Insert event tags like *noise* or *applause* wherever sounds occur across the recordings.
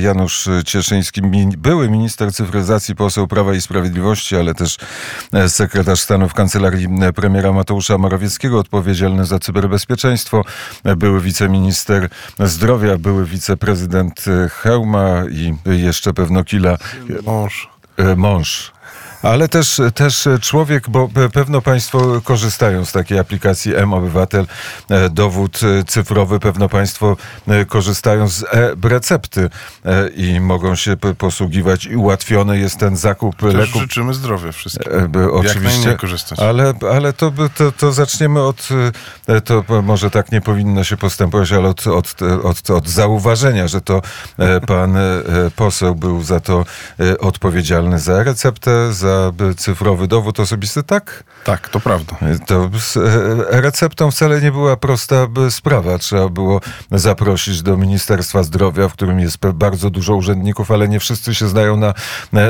Janusz Cieszyński, były minister cyfryzacji, poseł Prawa i Sprawiedliwości, ale też e, sekretarz stanu w kancelarii e, premiera Mateusza Morawieckiego, odpowiedzialny za cyberbezpieczeństwo, e, były wiceminister zdrowia, były wiceprezydent Hełma i jeszcze pewno kila. Mąż. Mąż ale też, też człowiek, bo pewno Państwo korzystają z takiej aplikacji M-Obywatel, e, dowód e, cyfrowy, pewno Państwo e, korzystają z e-recepty i mogą się posługiwać i ułatwiony jest ten zakup też leków. życzymy zdrowia wszystkim. Oczywiście, ale, ale to, to, to zaczniemy od, to może tak nie powinno się postępować, ale od, od, od, od zauważenia, że to pan poseł był za to odpowiedzialny za receptę, za cyfrowy dowód osobisty, tak? Tak, to prawda. To e, receptą wcale nie była prosta sprawa. Trzeba było zaprosić do Ministerstwa Zdrowia, w którym jest bardzo dużo urzędników, ale nie wszyscy się znają na,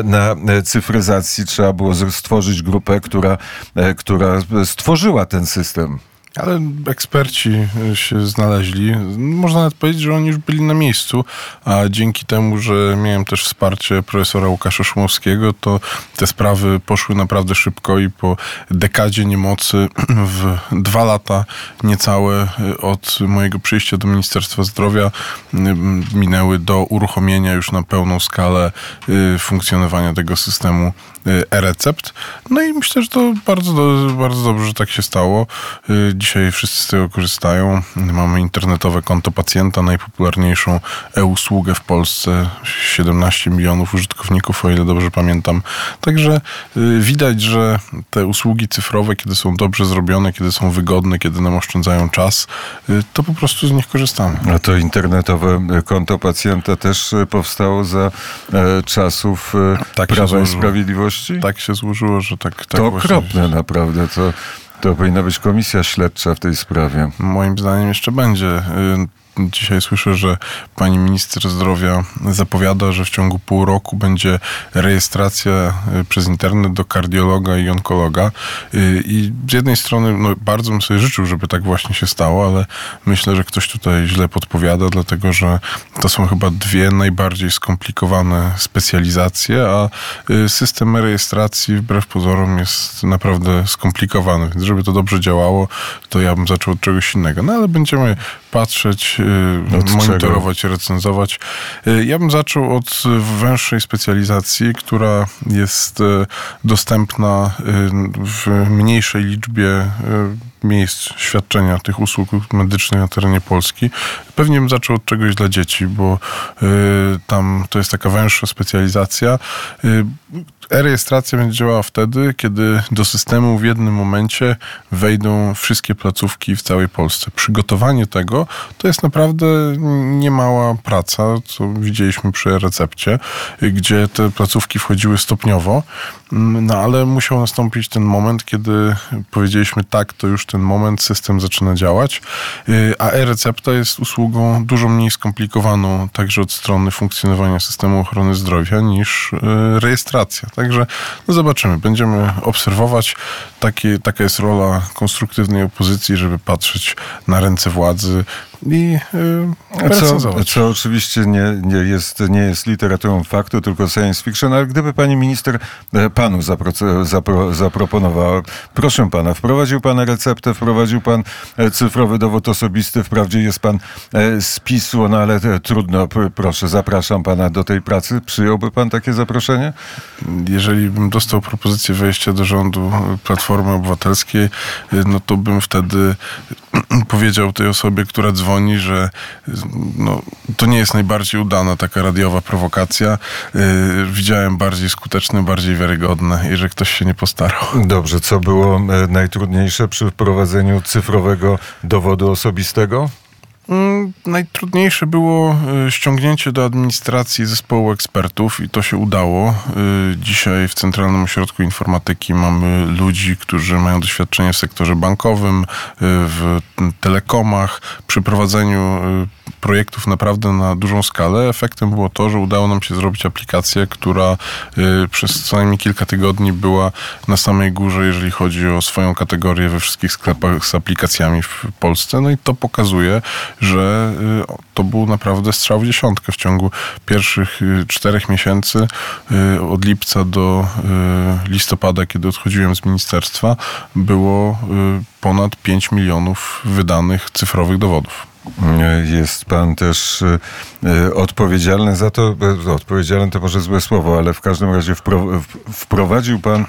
na cyfryzacji. Trzeba było stworzyć grupę, która, e, która stworzyła ten system. Ale eksperci się znaleźli. Można nawet powiedzieć, że oni już byli na miejscu, a dzięki temu, że miałem też wsparcie profesora Łukasza Szumowskiego, to te sprawy poszły naprawdę szybko i po dekadzie niemocy *clears throat* w dwa lata niecałe od mojego przyjścia do Ministerstwa Zdrowia minęły do uruchomienia już na pełną skalę y, funkcjonowania tego systemu e-recept. No i myślę, że to bardzo, bardzo dobrze, że tak się stało y, Dzisiaj wszyscy z tego korzystają. Mamy internetowe konto pacjenta, najpopularniejszą e-usługę w Polsce. 17 milionów użytkowników, o ile dobrze pamiętam. Także y, widać, że te usługi cyfrowe, kiedy są dobrze zrobione, kiedy są wygodne, kiedy nam oszczędzają czas, to po prostu z nich korzystamy. A to internetowe konto pacjenta też powstało za e, czasów tak Prawa i Sprawiedliwości? Tak się złożyło, że tak. tak to okropne naprawdę. To to powinna być komisja śledcza w tej sprawie. Moim zdaniem jeszcze będzie. Dzisiaj słyszę, że pani minister zdrowia zapowiada, że w ciągu pół roku będzie rejestracja y, przez internet do kardiologa i onkologa. Y, I z jednej strony no, bardzo bym sobie życzył, żeby tak właśnie się stało, ale myślę, że ktoś tutaj źle podpowiada, dlatego że to są chyba dwie najbardziej skomplikowane specjalizacje, a y, system rejestracji wbrew pozorom jest naprawdę skomplikowany. Więc żeby to dobrze działało, to ja bym zaczął od czegoś innego. No ale będziemy patrzeć Y, od monitorować, czego? recenzować. Y, ja bym zaczął od węższej specjalizacji, która jest y, dostępna w mniejszej liczbie miejsc świadczenia tych usług medycznych na terenie Polski. Pewnie bym zaczął od czegoś dla dzieci, bo tam to jest taka węższa specjalizacja. E-rejestracja będzie działała wtedy, kiedy do systemu w jednym momencie wejdą wszystkie placówki w całej Polsce. Przygotowanie tego to jest naprawdę niemała praca, co widzieliśmy przy recepcie, gdzie te placówki wchodziły stopniowo, no ale musiał nastąpić ten moment, kiedy powiedzieliśmy tak, to już ten moment, system zaczyna działać, a e-recepta jest usługą dużo mniej skomplikowaną także od strony funkcjonowania systemu ochrony zdrowia niż e, rejestracja. Także no zobaczymy, będziemy obserwować. Taka jest rola konstruktywnej opozycji, żeby patrzeć na ręce władzy i yy, co, co oczywiście nie, nie, jest, nie jest literaturą faktu, tylko science fiction, ale gdyby pani minister e, panu zapro, zapro, zaproponowała, proszę pana, wprowadził pan receptę, wprowadził pan e, cyfrowy dowód osobisty, wprawdzie jest pan z PiSu, no ale trudno, proszę, zapraszam pana do tej pracy. Przyjąłby pan takie zaproszenie? jeżeli bym dostał propozycję wejścia do rządu Platformy Obywatelskiej, no to bym wtedy *clears throat* powiedział tej osobie, która dzwoni, że no, to nie jest najbardziej udana taka radiowa prowokacja. Yy, widziałem bardziej skuteczne, bardziej wiarygodne i że ktoś się nie postarał. Dobrze, co było e, najtrudniejsze przy wprowadzeniu cyfrowego dowodu osobistego? Mm, najtrudniejsze było y, ściągnięcie do administracji zespołu ekspertów i to się udało. Y, dzisiaj w Centralnym Ośrodku Informatyki mamy ludzi, którzy mają doświadczenie w sektorze bankowym, y, w telekomach, przy prowadzeniu projektów naprawdę na dużą skalę. Efektem było to, że udało nam się zrobić aplikację, która przez co najmniej kilka tygodni była na samej górze, jeżeli chodzi o swoją kategorię we wszystkich sklepach z aplikacjami w Polsce. No i to pokazuje, że to był naprawdę strzał w dziesiątkę w ciągu pierwszych czterech miesięcy od lipca do listopada, kiedy odchodziłem z ministerstwa, było ponad 5 milionów wydanych cyfrowych dowodów. Jest pan też e, e, odpowiedzialny za to, e, odpowiedzialny to może złe słowo, ale w każdym razie wprowadził pan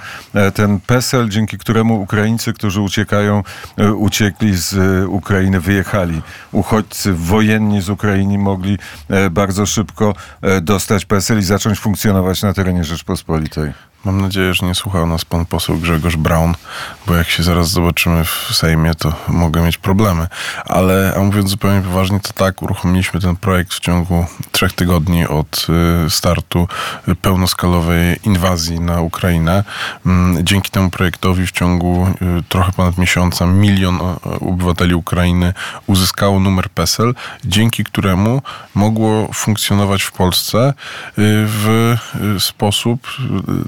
ten PESEL, dzięki któremu Ukraińcy, którzy uciekają, uciekli z Ukrainy, wyjechali. Uchodźcy wojenni z Ukrainy mogli bardzo szybko dostać PESEL i zacząć funkcjonować na terenie Rzeczpospolitej. Mam nadzieję, że nie słuchał nas pan poseł Grzegorz Braun, bo jak się zaraz zobaczymy w Sejmie, to mogę mieć problemy. Ale a mówiąc zupełnie poważnie, to tak, uruchomiliśmy ten projekt w ciągu trzech tygodni od y, startu pełnoskalowej inwazji na Ukrainę. Mm, dzięki temu projektowi w ciągu y, trochę ponad miesiąca milion obywateli Ukrainy uzyskało numer PESEL, dzięki któremu mogło funkcjonować w Polsce y, w sposób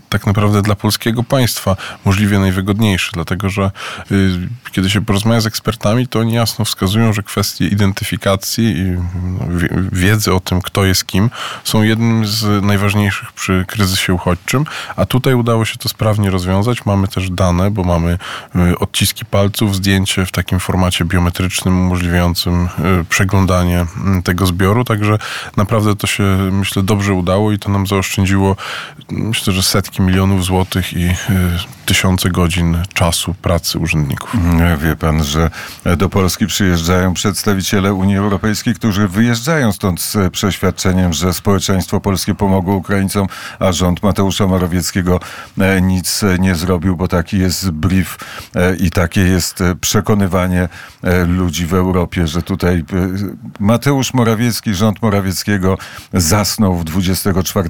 tak naprawdę dla polskiego państwa możliwie najwygodniejszy, dlatego że y, kiedy się porozmawia z ekspertami, to oni jasno wskazują, że kwestie identyfikacji i no, wiedzy o tym, kto jest kim, są jednym z najważniejszych przy kryzysie uchodźczym, a tutaj udało się to sprawnie rozwiązać. Mamy też dane, bo mamy y, odciski palców, zdjęcie w takim formacie biometrycznym umożliwiającym y, przeglądanie mm, tego zbioru, także naprawdę to się, myślę, dobrze udało i to nam zaoszczędziło, myślę, że setki milionów milionów złotych i y, tysiące godzin czasu pracy urzędników. Wie pan, że do Polski przyjeżdżają przedstawiciele Unii Europejskiej, którzy wyjeżdżają stąd z przeświadczeniem, że społeczeństwo polskie pomogło Ukraińcom, a rząd Mateusza Morawieckiego e, nic nie zrobił, bo taki jest brief e, i takie jest przekonywanie e, ludzi w Europie, że tutaj Mateusz Morawiecki, rząd Morawieckiego zasnął w 24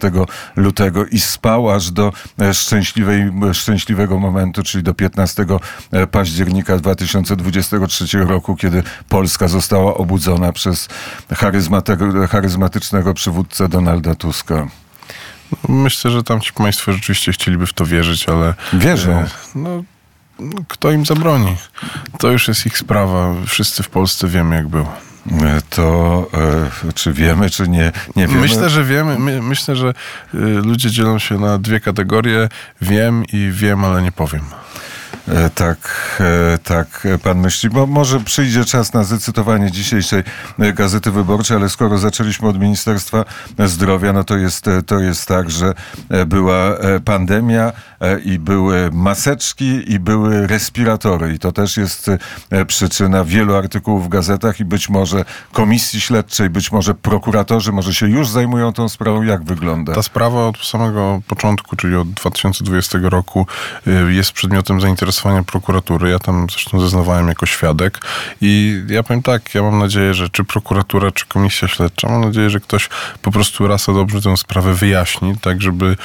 lutego i spał aż do szczęśliwej, szczęśliwego momentu, czyli do 15 października 2023 roku, kiedy Polska została obudzona przez charyzmatycznego przywódcę Donalda Tuska. Myślę, że tam ci państwo rzeczywiście chcieliby w to wierzyć, ale... Wierzą. E, no, no, kto im zabroni? To już jest ich sprawa. Wszyscy w Polsce wiemy, jak było to e, czy wiemy, czy nie, nie wiemy? Myślę, że wiemy. My, myślę, że y, ludzie dzielą się na dwie kategorie. Wiem i wiem, ale nie powiem. E, tak, e, tak pan myśli. Bo może przyjdzie czas na zacytowanie dzisiejszej Gazety Wyborczej, ale skoro zaczęliśmy od Ministerstwa Zdrowia, no to jest, to jest tak, że była pandemia i były maseczki i były respiratory i to też jest przyczyna wielu artykułów w gazetach i być może komisji śledczej, być może prokuratorzy może się już zajmują tą sprawą. Jak wygląda? Ta sprawa od samego początku, czyli od 2020 roku jest przedmiotem zainteresowania prokuratury. Ja tam zresztą zeznawałem jako świadek i ja powiem tak, ja mam nadzieję, że czy prokuratura, czy komisja śledcza, mam nadzieję, że ktoś po prostu raz a dobrze tę sprawę wyjaśni, tak żeby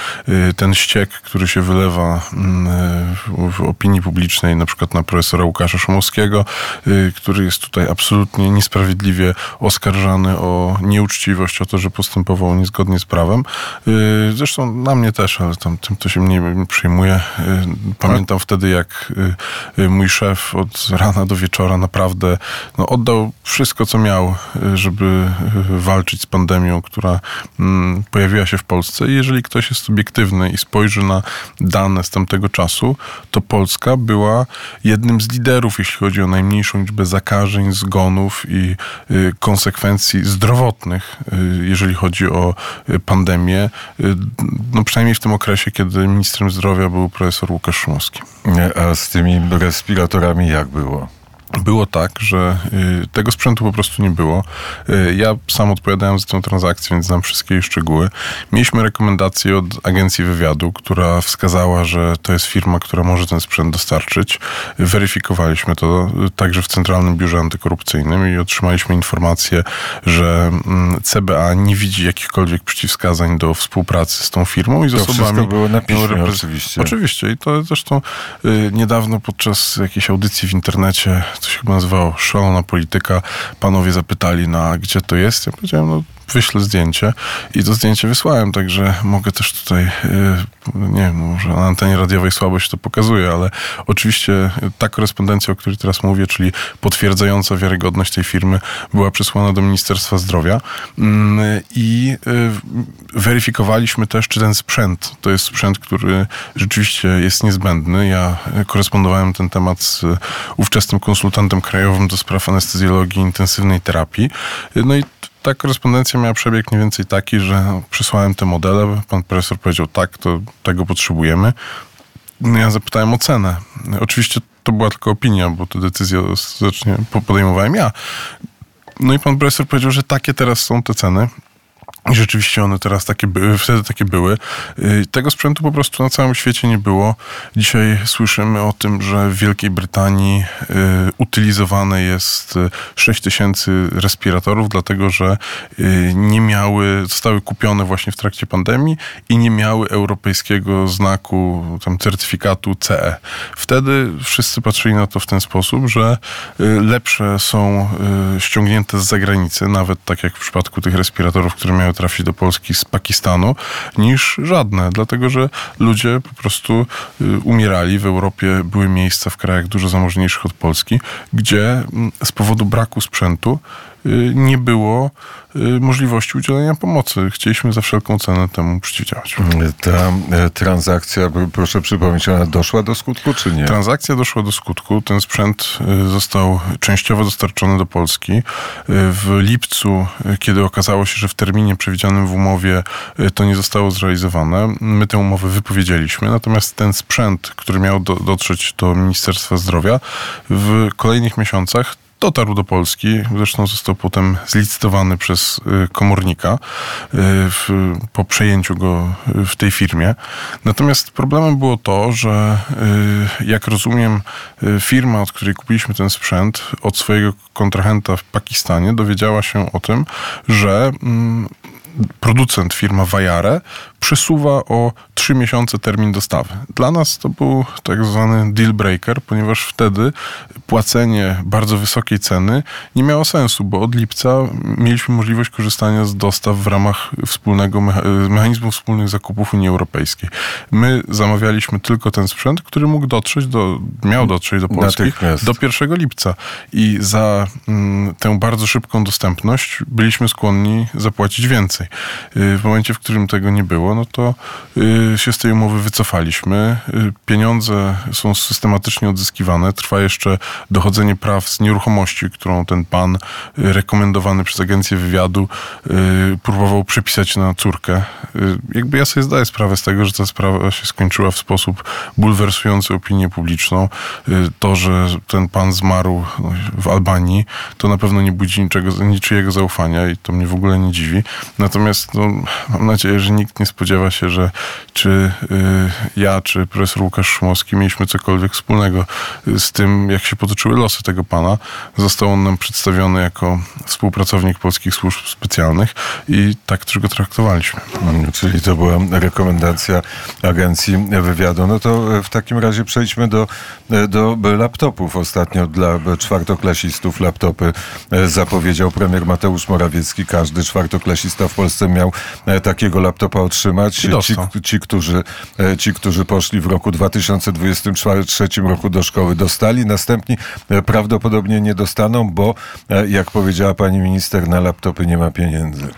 ten ściek, który się wylewa mm, w opinii publicznej, na przykład na profesora Łukasza Szumowskiego, y, który jest tutaj absolutnie niesprawiedliwie oskarżany o nieuczciwość, o to, że postępował niezgodnie z prawem. Y, zresztą na mnie też, ale tam, tym to się mniej przejmuje. Pamiętam wtedy, jak Y, y, mój szef od rana do wieczora naprawdę no, oddał wszystko, co miał, y, żeby walczyć z pandemią, która mm, pojawiła się w Polsce. I jeżeli ktoś jest obiektywny i spojrzy na dane z tamtego czasu, to Polska była jednym z liderów, jeśli chodzi o najmniejszą liczbę zakażeń, zgonów i konsekwencji zdrowotnych, jeżeli chodzi o pandemię. No przynajmniej w tym okresie, kiedy ministrem zdrowia był profesor Łukasz Szumowski. A z tymi respiratorami jak było? Było tak, że y, tego sprzętu po prostu nie było. Y, ja sam odpowiadałem za tę transakcję, więc znam wszystkie jej szczegóły. Mieliśmy rekomendację od agencji wywiadu, która wskazała, że to jest firma, która może ten sprzęt dostarczyć. Weryfikowaliśmy to y, także w Centralnym Biurze Antykorupcyjnym i otrzymaliśmy informację, że mm, CBA nie widzi jakichkolwiek przeciwwskazań do współpracy z tą firmą i z to osobami. To było na piśmie, oczywiście. Oczywiście i to zresztą niedawno podczas jakiejś audycji w internecie to się chyba nazywało Szalona Polityka. Panowie zapytali, na gdzie to jest. Ja powiedziałem, no wyślę zdjęcie i to zdjęcie wysłałem, także mogę też tutaj, nie wiem, może na antenie radiowej słabo się to pokazuje, ale oczywiście ta korespondencja, o której teraz mówię, czyli potwierdzająca wiarygodność tej firmy, była przesłana do Ministerstwa Zdrowia mm, i weryfikowaliśmy też, czy ten sprzęt to jest sprzęt, który rzeczywiście jest niezbędny. Ja korespondowałem ten temat z ówczesnym konsultantem krajowym do spraw anestezjologii intensywnej terapii. No i ta korespondencja miała przebieg mniej więcej taki, że przysłałem te modele, pan profesor powiedział tak, to tego potrzebujemy. No ja zapytałem o cenę. Oczywiście to była tylko opinia, bo tę decyzję ostatecznie podejmowałem ja. No i pan profesor powiedział, że takie teraz są te ceny. I rzeczywiście one teraz takie były, wtedy takie były. Y, tego sprzętu po prostu na całym świecie nie było. Dzisiaj słyszymy o tym, że w Wielkiej Brytanii y, utylizowane jest 6 y, respiratorów, dlatego że nie miały, zostały kupione właśnie w trakcie pandemii i nie miały europejskiego znaku, tam certyfikatu CE. Wtedy wszyscy patrzyli na to w ten sposób, że lepsze są ściągnięte z zagranicy, nawet tak jak w przypadku tych respiratorów, które miały trafić do Polski z Pakistanu, niż żadne, dlatego że ludzie po prostu y, umierali. W Europie były miejsca w krajach dużo zamożniejszych od Polski, gdzie mm, z powodu braku sprzętu nie było Y, możliwości udzielenia pomocy. Chcieliśmy za wszelką cenę temu przeciwdziałać. Ta e, transakcja, proszę przypomnieć, ona doszła do skutku, czy nie? Transakcja doszła do skutku. Ten sprzęt y, został częściowo dostarczony do Polski. Y, w lipcu, kiedy okazało się, że w terminie przewidzianym w umowie to nie zostało zrealizowane, my tę umowę wypowiedzieliśmy. Natomiast ten sprzęt, który miał do, dotrzeć do Ministerstwa Zdrowia, w kolejnych miesiącach dotarł do Polski. Zresztą został potem zlicytowany przez y, komornika y, w, po przejęciu go w tej firmie. Natomiast problemem było to, że y, jak rozumiem, firma, od której kupiliśmy ten sprzęt, od swojego kontrahenta w Pakistanie dowiedziała się o tym, że mm, producent, firma Vajare, przesuwa o trzy miesiące termin dostawy. Dla nas to był tak zwany deal breaker, ponieważ wtedy płacenie bardzo wysokiej ceny nie miało sensu, bo od lipca mieliśmy możliwość korzystania z dostaw w ramach wspólnego mechanizmu wspólnych zakupów Unii Europejskiej. My zamawialiśmy tylko ten sprzęt, który mógł dotrzeć do, miał dotrzeć do Polski do 1 lipca i za mm, tę bardzo szybką dostępność byliśmy skłonni zapłacić więcej. Y, w momencie, w którym tego nie było, no to y, się z tej umowy wycofaliśmy. Y, pieniądze są systematycznie odzyskiwane. Trwa jeszcze dochodzenie praw z nieruchomości, którą ten pan rekomendowany przez agencję wywiadu próbował przepisać na córkę. Jakby ja sobie zdaję sprawę z tego, że ta sprawa się skończyła w sposób bulwersujący opinię publiczną. To, że ten pan zmarł no, w Albanii, to na pewno nie budzi niczego, niczyjego zaufania i to mnie w ogóle nie dziwi. Natomiast no, mam nadzieję, że nikt nie spodziewa się, że czy y, ja, czy profesor Łukasz Szumowski mieliśmy cokolwiek wspólnego z tym, jak się potoczyły losy tego pana. Został on nam przedstawiony jako współpracownik polskich służb specjalnych i tak też go traktowaliśmy. Mm, czyli to była rekomendacja agencji wywiadu. No to w takim razie przejdźmy do, do laptopów. Ostatnio dla czwartoklasistów laptopy e, zapowiedział premier Mateusz Morawiecki. Każdy czwartoklasista w Polsce miał e, takiego laptopa otrzymać. Ci, ci, którzy, e, ci, którzy poszli w roku 2023 roku do szkoły, dostali. Następni prawdopodobnie nie dostaną, bo jak powiedziała pani minister, na laptopy nie ma pieniędzy.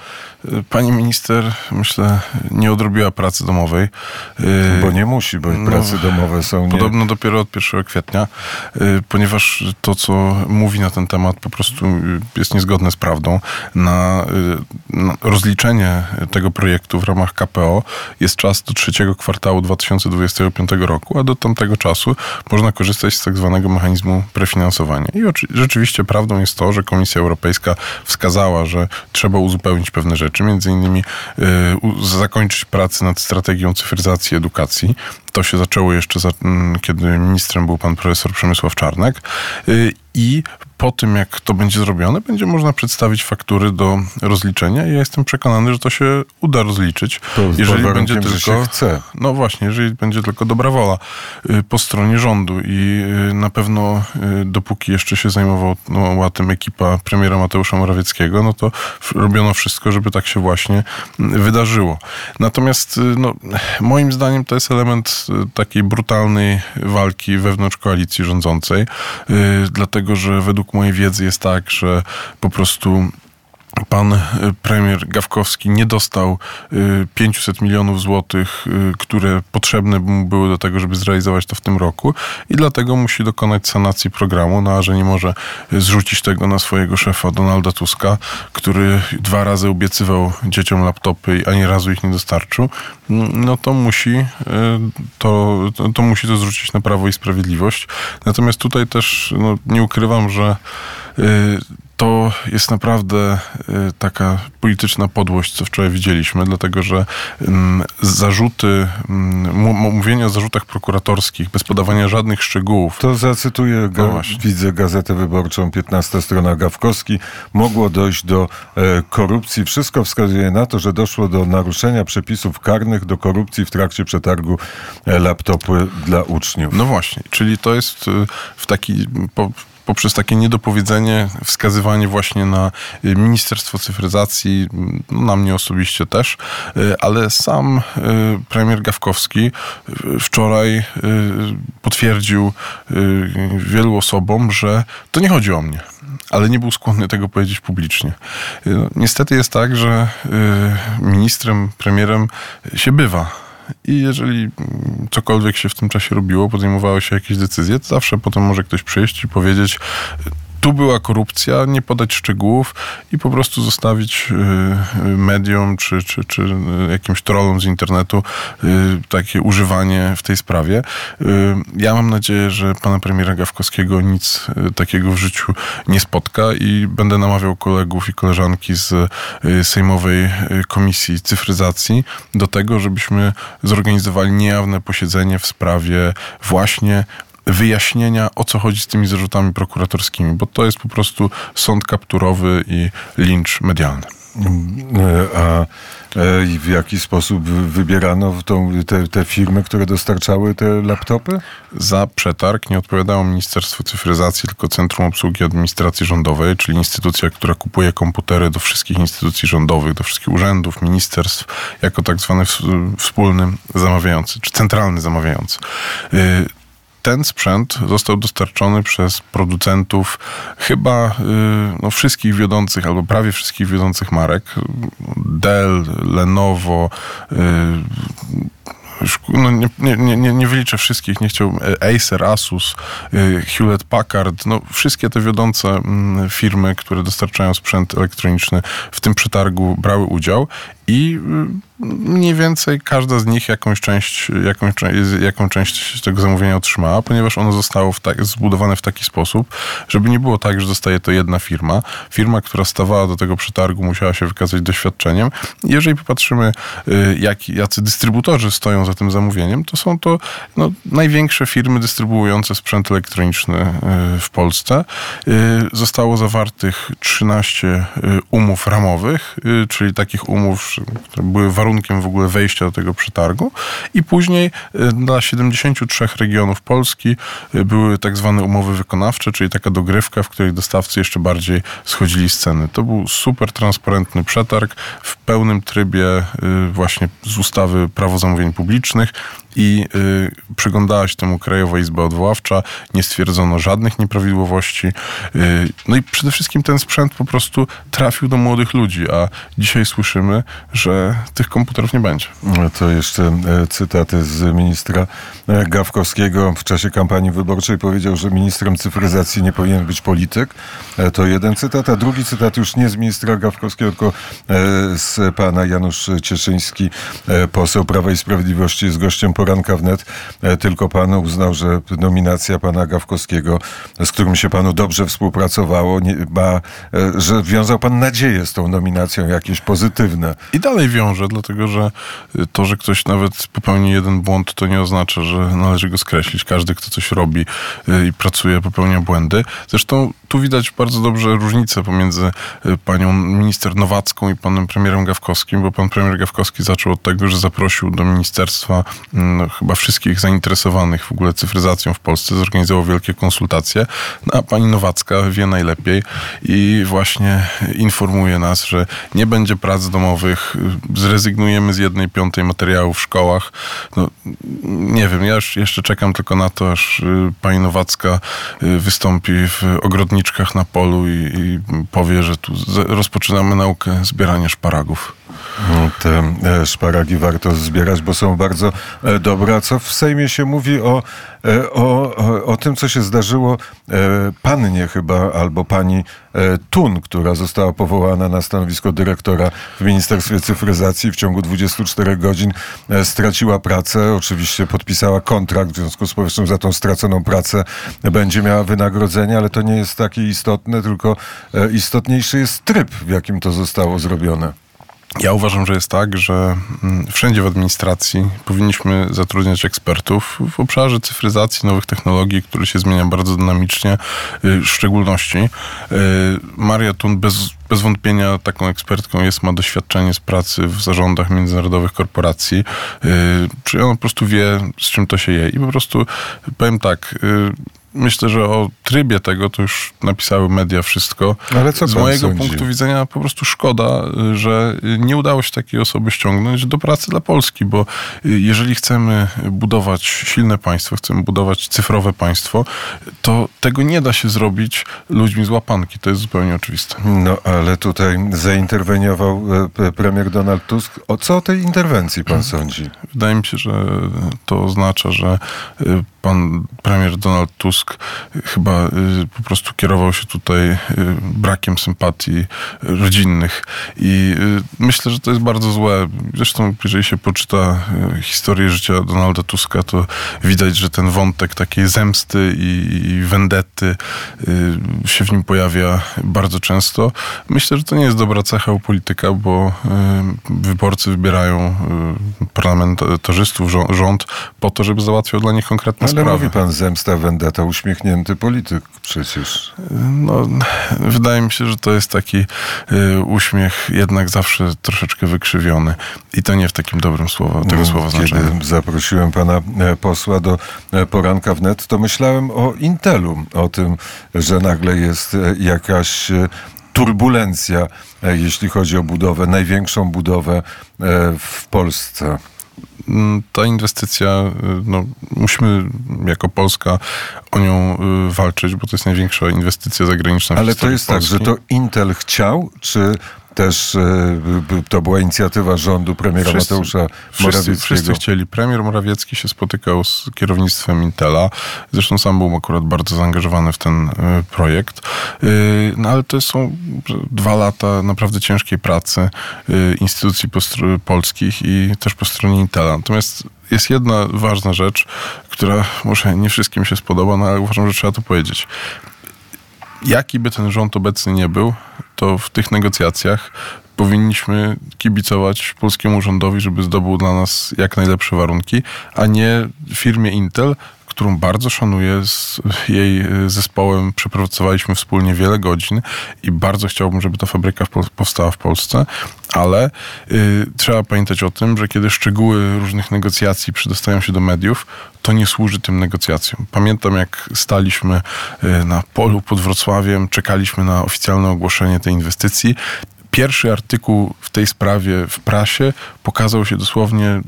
Pani minister, myślę, nie odrobiła pracy domowej. Bo nie musi, bo no, prace domowe są. Nie... Podobno dopiero od 1 kwietnia, ponieważ to, co mówi na ten temat, po prostu jest niezgodne z prawdą. Na, na rozliczenie tego projektu w ramach KPO jest czas do trzeciego kwartału 2025 roku, a do tamtego czasu można korzystać z tak zwanego mechanizmu prefinansowania. I rzeczywiście prawdą jest to, że Komisja Europejska wskazała, że trzeba uzupełnić pewne rzeczy rzeczy, między innymi y, zakończyć pracę nad strategią cyfryzacji edukacji. To się zaczęło jeszcze, za, kiedy ministrem był pan profesor Przemysław Czarnek. Y, I po tym, jak to będzie zrobione, będzie można przedstawić faktury do rozliczenia i ja jestem przekonany, że to się uda rozliczyć. To jeżeli będzie tylko chce. No właśnie, jeżeli będzie tylko dobra wola y, po stronie rządu i y, na pewno dopóki jeszcze się zajmowała tym ekipa premiera Mateusza Morawieckiego, no to robiono wszystko, żeby tak się właśnie wydarzyło. Natomiast no, moim zdaniem to jest element takiej brutalnej walki wewnątrz koalicji rządzącej, dlatego że według mojej wiedzy jest tak, że po prostu pan e, premier Gawkowski nie dostał 500 e, milionów złotych, e, które potrzebne mu były do tego, żeby zrealizować to w tym roku i dlatego musi dokonać sanacji programu, no a że nie może zrzucić tego na swojego szefa Donalda Tuska, który dwa razy obiecywał dzieciom laptopy i ani razu ich nie dostarczył, no to musi to, to musi to zrzucić na Prawo i Sprawiedliwość. Natomiast tutaj też no, nie ukrywam, że to jest naprawdę y, taka polityczna podłość, co wczoraj widzieliśmy, dlatego że mm, zarzuty, mm, mówienie o zarzutach prokuratorskich bez podawania żadnych szczegółów. To zacytuję, ga, no widzę Gazetę Wyborczą, 15 strona Gawkowski. Mogło dojść do e, korupcji. Wszystko wskazuje na to, że doszło do naruszenia przepisów karnych, do korupcji w trakcie przetargu e, laptopy dla uczniów. No właśnie, czyli to jest y, w taki... Po, poprzez takie niedopowiedzenie, wskazywanie właśnie na y, Ministerstwo Cyfryzacji, no, na mnie osobiście też, y, ale sam y, premier Gawkowski wczoraj potwierdził wielu osobom, że to nie chodzi o mnie ale nie był skłonny tego powiedzieć publicznie. No, niestety jest tak, że ministrem, premierem się bywa i jeżeli cokolwiek się w tym czasie robiło, podejmowało się jakieś decyzje, to zawsze potem może ktoś przyjść i powiedzieć, tu była korupcja, nie podać szczegółów i po prostu zostawić y, y, mediom czy, czy, czy jakimś trollom z internetu y, takie używanie w tej sprawie. Ja mam nadzieję, że pana premiera Gawkowskiego nic takiego w życiu nie spotka i będę namawiał kolegów i koleżanki z Sejmowej Komisji Cyfryzacji do tego, żebyśmy zorganizowali niejawne posiedzenie w sprawie właśnie wyjaśnienia, o co chodzi z tymi zarzutami prokuratorskimi, bo to jest po prostu sąd kapturowy i lincz medialny. A w jaki sposób wybierano tą, te, te firmy, które dostarczały te laptopy? Za przetarg nie odpowiadało Ministerstwo Cyfryzacji, tylko Centrum Obsługi Administracji Rządowej, czyli instytucja, która kupuje komputery do wszystkich instytucji rządowych, do wszystkich urzędów, ministerstw, jako tak zwany wspólny zamawiający, czy centralny zamawiający y, ten sprzęt został dostarczony przez producentów chyba y, no, wszystkich wiodących, albo prawie wszystkich wiodących marek. Dell, Lenovo, y, no nie, nie, nie, nie wyliczę wszystkich, nie chciał e, Acer, Asus, y, Hewlett Packard, no wszystkie te wiodące mm, firmy, które dostarczają sprzęt elektroniczny w tym przetargu brały udział i mniej więcej każda z nich jakąś część, jakąś, jaką część tego zamówienia otrzymała, ponieważ ono zostało w tak, zbudowane w taki sposób, żeby nie było tak, że dostaje to jedna firma. Firma, która stawała do tego przetargu, musiała się wykazać doświadczeniem. Jeżeli popatrzymy, y, jak, jacy dystrybutorzy stoją za tym zamówieniem, to są to no, największe firmy dystrybuujące sprzęt elektroniczny y, w Polsce. Y, zostało zawartych 13 umów ramowych, czyli takich umów, które były warunkiem w ogóle wejścia do tego przetargu. I później y, dla 73 regionów Polski y, były tak zwane umowy wykonawcze, czyli taka dogrywka, w której dostawcy jeszcze bardziej schodzili z ceny. To był super transparentny przetarg w pełnym trybie y, właśnie z ustawy Prawo Zamówień Publicznych i y, przyglądała się temu Krajowa Izba Odwoławcza, nie stwierdzono żadnych nieprawidłowości. Y, no i przede wszystkim ten sprzęt po prostu trafił do młodych ludzi, a dzisiaj słyszymy, że tych komputerów nie będzie. To jeszcze e, cytaty z ministra e, Gawkowskiego w czasie kampanii wyborczej powiedział, że ministrem cyfryzacji nie powinien być polityk. E, to jeden cytat, a drugi cytat już nie z ministra Gawkowskiego, tylko z pana Janusz Cieszyński, poseł Prawa i Sprawiedliwości, jest gościem poranka wnet, tylko pan uznał, że nominacja pana Gawkowskiego, z którym się panu dobrze współpracowało, nie, ma, że wiązał pan nadzieję z tą nominacją jakieś pozytywne. I dalej wiąże, dlatego że to, że ktoś nawet popełni jeden błąd, to nie oznacza, że należy go skreślić. Każdy, kto coś robi i pracuje, popełnia błędy. Zresztą tu widać bardzo dobrze różnicę pomiędzy panią minister Nowacką i panem premierem Gawkowskim, bo pan premier Gawkowski zaczął od tego, że zaprosił do ministerstwa no, chyba wszystkich zainteresowanych w ogóle cyfryzacją w Polsce, zorganizował wielkie konsultacje, no, a pani Nowacka wie najlepiej i właśnie informuje nas, że nie będzie prac domowych, zrezygnujemy z jednej piątej materiałów w szkołach. No, nie wiem, ja już jeszcze czekam tylko na to, aż y, pani Nowacka y, wystąpi w ogrodniczkach na polu i, i powie, że tu rozpoczynamy naukę zbierania szparagów. No, te e, szparagi warto zbierać, bo są bardzo e, dobre. A co w Sejmie się mówi o, e, o, o, tym, co się zdarzyło pannie chyba, albo pani Tun, która została powołana na stanowisko dyrektora w Ministerstwie Cyfryzacji w ciągu 24 godzin straciła pracę. Oczywiście podpisała kontrakt, w związku z powyższym za tą straconą pracę będzie miała wynagrodzenie, ale to nie jest takie istotne, tylko istotniejszy jest tryb, w jakim to zostało zrobione. Ja uważam, że jest tak, że mm, wszędzie w administracji powinniśmy zatrudniać ekspertów w obszarze cyfryzacji, nowych technologii, które się zmieniają bardzo dynamicznie, y, w szczególności. Y, Maria Tun bez, bez wątpienia taką ekspertką jest, ma doświadczenie z pracy w zarządach międzynarodowych korporacji, y, czy ona po prostu wie, z czym to się je. I po prostu powiem tak, myślę, że o trybie tego to już napisały media wszystko. Ale co Z mojego sądzi? punktu widzenia po prostu szkoda, że nie udało się takiej osoby ściągnąć do pracy dla Polski, bo jeżeli chcemy budować silne państwo, chcemy budować cyfrowe państwo, to tego nie da się zrobić ludźmi z łapanki. To jest zupełnie oczywiste. No, ale tutaj zainterweniował e, premier Donald Tusk. O co o tej interwencji pan sądzi? Wydaje mi się, że to oznacza, że e, pan premier Donald Tusk chyba y, po prostu kierował się tutaj y, brakiem sympatii rodzinnych i y, myślę, że to jest bardzo złe. Zresztą, jeżeli się poczyta historię życia Donalda Tuska, to widać, że ten wątek takiej zemsty i wendety się w nim pojawia bardzo często. Myślę, że to nie jest dobra cecha u polityka, bo wyborcy wybierają parlamentarzystów, rząd po to, żeby załatwiał dla nich konkretne ale mówi pan zemsta, vendetta, uśmiechnięty polityk przecież. No, wydaje mi się, że to jest taki y, uśmiech jednak zawsze troszeczkę wykrzywiony. I to nie w takim dobrym słowa, tego no, słowa znaczeniu. Kiedy zaprosiłem pana e, posła do e, poranka wnet, to myślałem o Intelu, o tym, że nagle jest e, jakaś turbulencja, jeśli chodzi o budowę, największą budowę w Polsce. Mm, ta inwestycja, y, no, musimy jako Polska o nią y, walczyć, bo to jest największa inwestycja zagraniczna w Ale to jest Polski. tak, że to Intel chciał, czy też e, to była inicjatywa rządu premiera wszyscy, Mateusza Morawieckiego. Wszyscy chcieli. Premier Morawiecki się spotykał z kierownictwem Intela. Zresztą sam był akurat bardzo zaangażowany w ten e, projekt. E, no ale to są dwa lata naprawdę ciężkiej pracy instytucji polskich i też po stronie Intela. Natomiast jest jedna ważna rzecz, która może nie wszystkim się spodoba, no ale uważam, że trzeba to powiedzieć jaki by ten rząd obecny nie był, to w tych negocjacjach powinniśmy kibicować polskiemu rządowi, żeby zdobył dla nas jak najlepsze warunki, a nie firmie Intel, którą bardzo szanuję. Z jej e, zespołem przepracowaliśmy wspólnie wiele godzin i bardzo chciałbym, żeby ta fabryka powstała w Polsce, ale y, trzeba pamiętać o tym, że kiedy szczegóły różnych negocjacji przedostają się do mediów, to nie służy tym negocjacjom. Pamiętam, jak staliśmy y, na polu pod Wrocławiem, czekaliśmy na oficjalne ogłoszenie tej inwestycji pierwszy artykuł w tej sprawie w prasie pokazał się dosłownie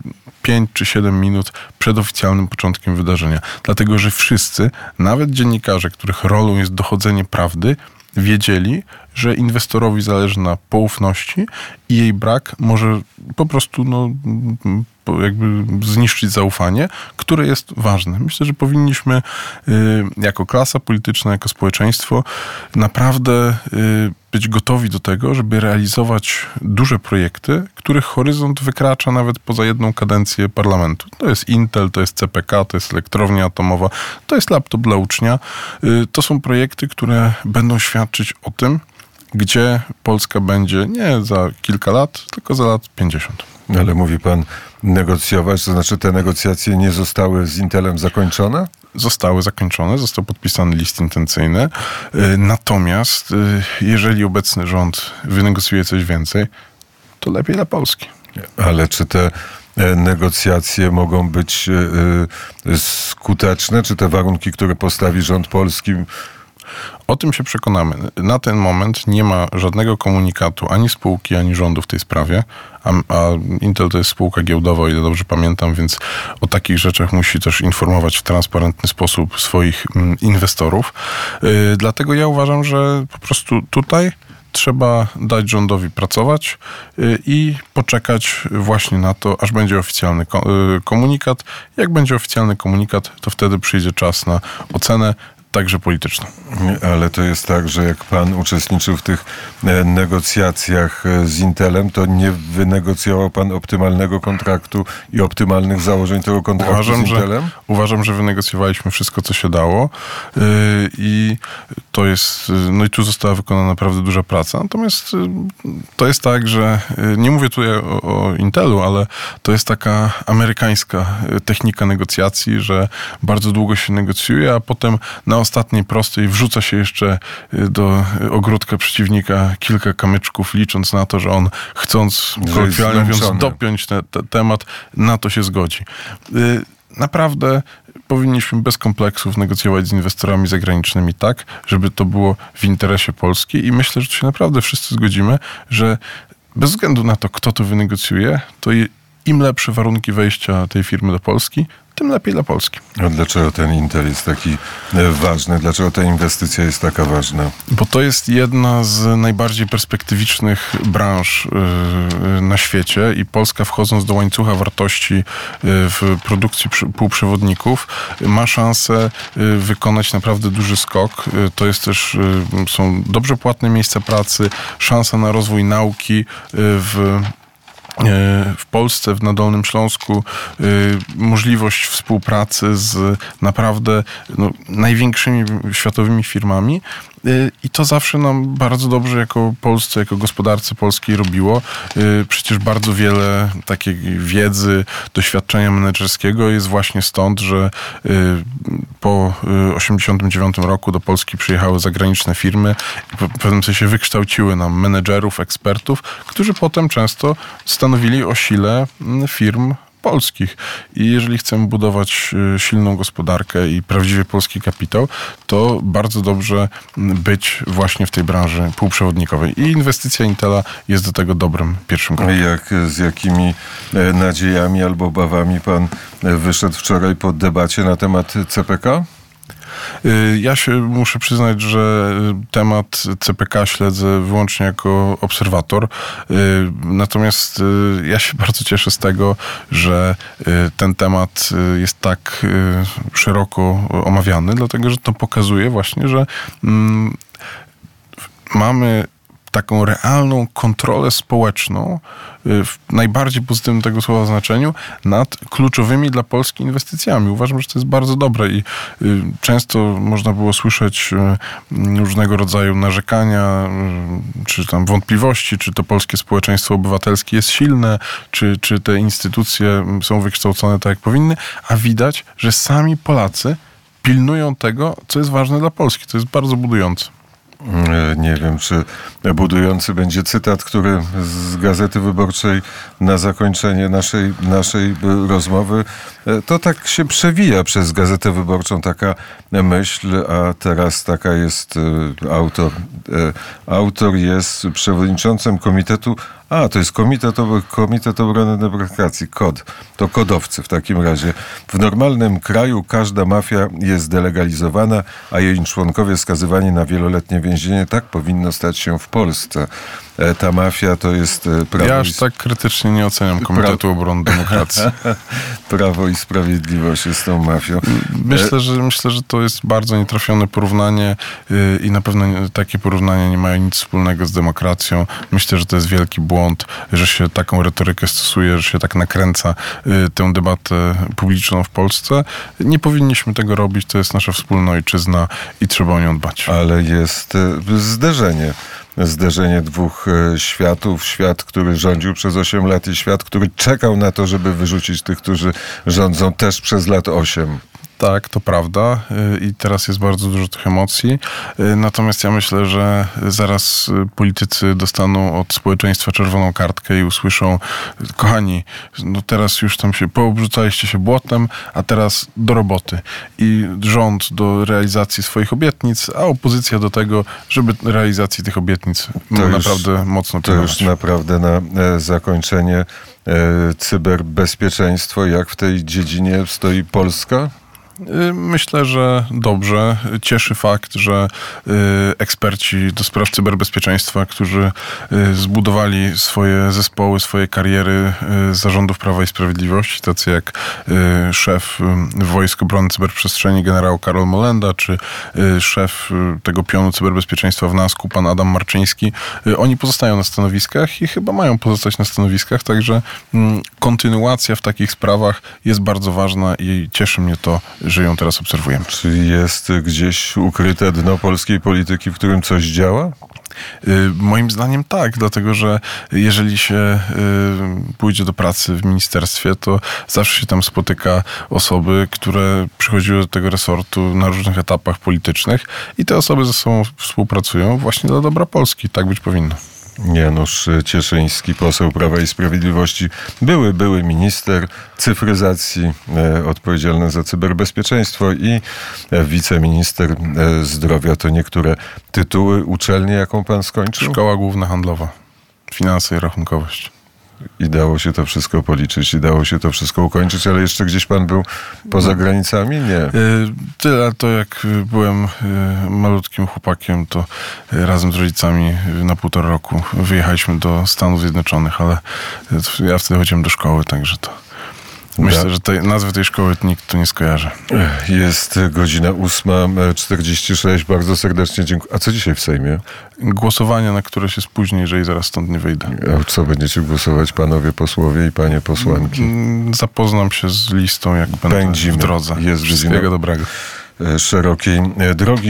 5 czy 7 minut przed oficjalnym początkiem wydarzenia. Dlatego, że wszyscy, nawet dziennikarze, których rolą jest dochodzenie prawdy, wiedzieli, że inwestorowi zależy na poufności i jej brak może po prostu no, jakby zniszczyć zaufanie, które jest ważne. Myślę, że powinniśmy y, jako klasa polityczna, jako społeczeństwo naprawdę y, być gotowi do tego, żeby realizować duże projekty, których horyzont wykracza nawet poza jedną kadencję parlamentu. To jest Intel, to jest CPK, to jest elektrownia atomowa, to jest laptop dla ucznia. Y, to są projekty, które będą świadczyć o tym, gdzie Polska będzie nie za kilka lat, tylko za lat 50. Ale mówi pan negocjować, to znaczy te negocjacje nie zostały z Intelem zakończone? Zostały zakończone, został podpisany list intencyjny. Y, natomiast y, jeżeli obecny rząd wynegocjuje coś więcej, to lepiej dla Polski. Ale czy te e, negocjacje mogą być e, skuteczne? Czy te warunki, które postawi rząd polski, o tym się przekonamy. Na ten moment nie ma żadnego komunikatu ani spółki, ani rządu w tej sprawie, a, a, Intel to jest spółka giełdowa, o ile dobrze pamiętam, więc o takich rzeczach musi też informować w transparentny sposób swoich mm, inwestorów. Yy, dlatego ja uważam, że po prostu tutaj trzeba dać rządowi pracować y, i poczekać właśnie na to, aż będzie oficjalny y, komunikat. Jak będzie oficjalny komunikat, to wtedy przyjdzie czas na ocenę także polityczną. Ale to jest tak, że jak pan uczestniczył w tych e, negocjacjach e, z Intelem, to nie wynegocjował pan optymalnego kontraktu i optymalnych założeń tego kontraktu uważam, z Intelem? Że, uważam, że wynegocjowaliśmy wszystko, co się dało yy, i to jest, no i tu została wykonana naprawdę duża praca. Natomiast yy, to jest tak, że yy, nie mówię tutaj o, o Intelu, ale to jest taka amerykańska technika negocjacji, że bardzo długo się negocjuje, a potem na ostatniej prostej wrzuca się jeszcze y, do ogródka przeciwnika kilka kamyczków, licząc na to, że on chcąc, kolokwialnie mówiąc, dopiąć ten te temat, na to się zgodzi. Y, naprawdę powinniśmy bez kompleksów negocjować z inwestorami zagranicznymi tak, żeby to było w interesie Polski i myślę, że tu się naprawdę wszyscy zgodzimy, że bez względu na to, kto to wynegocjuje, to im lepsze warunki wejścia tej firmy do Polski, tym lepiej dla Polski. A dlaczego ten Intel jest taki e, ważny? Dlaczego ta inwestycja jest taka ważna? Bo to jest jedna z najbardziej perspektywicznych branż e, na świecie i Polska wchodząc do łańcucha wartości e, w produkcji półprzewodników ma szansę wykonać naprawdę duży skok. To jest też, są dobrze płatne miejsca pracy, szansa na rozwój nauki w E, w Polsce, w Nadolnym Śląsku e, możliwość współpracy z naprawdę no, największymi światowymi firmami I to zawsze nam bardzo dobrze jako Polsce, jako gospodarce polskiej robiło. Y, przecież bardzo wiele takiej wiedzy, doświadczenia menedżerskiego jest właśnie stąd, że y, po 1989 roku do Polski przyjechały zagraniczne firmy i w pewnym sensie wykształciły nam menedżerów, ekspertów, którzy potem często stanowili o sile mm, firm polskich. I jeżeli chcemy budować y, silną gospodarkę i prawdziwie polski kapitał, to bardzo dobrze być właśnie w tej branży półprzewodnikowej. I inwestycja Intela jest do tego dobrym pierwszym krokiem. Jak, z jakimi e, nadziejami albo obawami pan e, wyszedł wczoraj po debacie na temat CPK? Y, ja się muszę przyznać, że temat CPK śledzę wyłącznie jako obserwator. Y, natomiast y, ja się *laughs* bardzo cieszę z tego, że ten temat jest tak szeroko omawiany, dlatego że to pokazuje właśnie, że mm, mamy taką realną kontrolę społeczną y, w najbardziej pozytywnym tego słowa znaczeniu nad kluczowymi dla Polski inwestycjami. Uważam, że to jest bardzo dobre i y, często można było słyszeć y, różnego rodzaju narzekania, czy tam wątpliwości, czy to polskie społeczeństwo obywatelskie jest silne, czy, czy te instytucje są wykształcone tak, jak powinny, a widać, że sami Polacy pilnują tego, co jest ważne dla Polski. To jest bardzo budujące. E, nie wiem, czy budujący będzie cytat, który z Gazety Wyborczej na zakończenie naszej, naszej rozmowy. E, to tak się przewija przez Gazetę Wyborczą taka myśl, a teraz taka jest e, autor. Autor jest przewodniczącym Komitetu a, to jest Komitet, Komitet Obrony Demokracji, KOD. To kodowcy w takim razie. W normalnym kraju każda mafia jest delegalizowana, a jej członkowie skazywani na wieloletnie więzienie. Tak powinno stać się w Polsce. E, ta mafia to jest e, prawo Ja i aż tak krytycznie nie oceniam Komitetu Obrony Demokracji. *laughs* Prawo i Sprawiedliwość jest tą mafią. Myślę, że myślę, że to jest bardzo nietrafione porównanie yy, i na pewno takie porównania nie mają nic wspólnego z demokracją. Myślę, że to jest wielki błąd, że się taką retorykę stosuje, że się tak nakręca yy, tę debatę publiczną w Polsce. Nie powinniśmy tego robić, to jest nasza wspólna ojczyzna i trzeba o nią dbać. Ale jest e, zderzenie. Zderzenie dwóch e, światów. Świat, który rządził przez 8 lat i świat, który czekał na to, żeby wyrzucić tych, którzy rządzą też przez lat 8. Tak, to prawda y, i teraz jest bardzo dużo tych emocji. Y, Natomiast ja myślę, że zaraz y, politycy dostaną od społeczeństwa czerwoną kartkę i usłyszą, kochani, no teraz już tam się poobrzucaliście się błotem, a teraz do roboty. I rząd do realizacji swoich obietnic, a opozycja do tego, żeby realizacji tych obietnic To już- naprawdę mocno To już naprawdę na e, zakończenie e, cyberbezpieczeństwo. Jak w tej dziedzinie stoi Polska? Y, Myślę, że dobrze. Cieszy fakt, że y, eksperci do spraw cyberbezpieczeństwa, którzy y, zbudowali swoje zespoły, swoje kariery zarządów Prawa i Sprawiedliwości, tacy jak szef Wojsk Obrony Cyberprzestrzeni generał Karol Molenda, czy szef tego pionu cyberbezpieczeństwa w NASK-u pan Adam Marczyński, oni pozostają na stanowiskach i chyba mają pozostać na stanowiskach, także mm, kontynuacja w takich sprawach jest bardzo ważna i cieszy mnie to, że ją teraz obserwujemy. Czy jest gdzieś ukryte dno polskiej polityki, w którym coś działa? Y, Moim zdaniem tak, dlatego że jeżeli się y, pójdzie do pracy w ministerstwie, to zawsze się tam spotyka osoby, które przychodziły do tego resortu na różnych etapach politycznych i te osoby ze sobą współpracują właśnie dla dobra Polski. Tak być powinno. Janusz Cieszyński, poseł Prawa i Sprawiedliwości, były, były minister cyfryzacji e, odpowiedzialny za cyberbezpieczeństwo i e, wiceminister e, zdrowia. To niektóre tytuły uczelni, jaką pan skończył? Szkoła Główna Handlowa. Finanse i rachunkowość. I dało się to wszystko policzyć, i dało się to wszystko ukończyć, ale jeszcze gdzieś pan był poza granicami? Nie. Y, Tyle to jak byłem y, malutkim chłopakiem, to y, razem z rodzicami na półtora roku wyjechaliśmy do Stanów Zjednoczonych, ale ja wtedy chodziłem do szkoły, także to myślę, że tej, nazwy tej szkoły nikt tu nie skojarzy. Jest godzina 8.46. Bardzo serdecznie dziękuję. A co dzisiaj w Sejmie? Głosowania, na które się spóźnię, jeżeli zaraz stąd nie wyjdę. A co będziecie głosować, panowie posłowie i panie posłanki? Mm, Zapoznam się z listą, jak będę Pędzimy. w drodze. Jest Wszystkiego godzina- dobrego. Szerokiej drogi.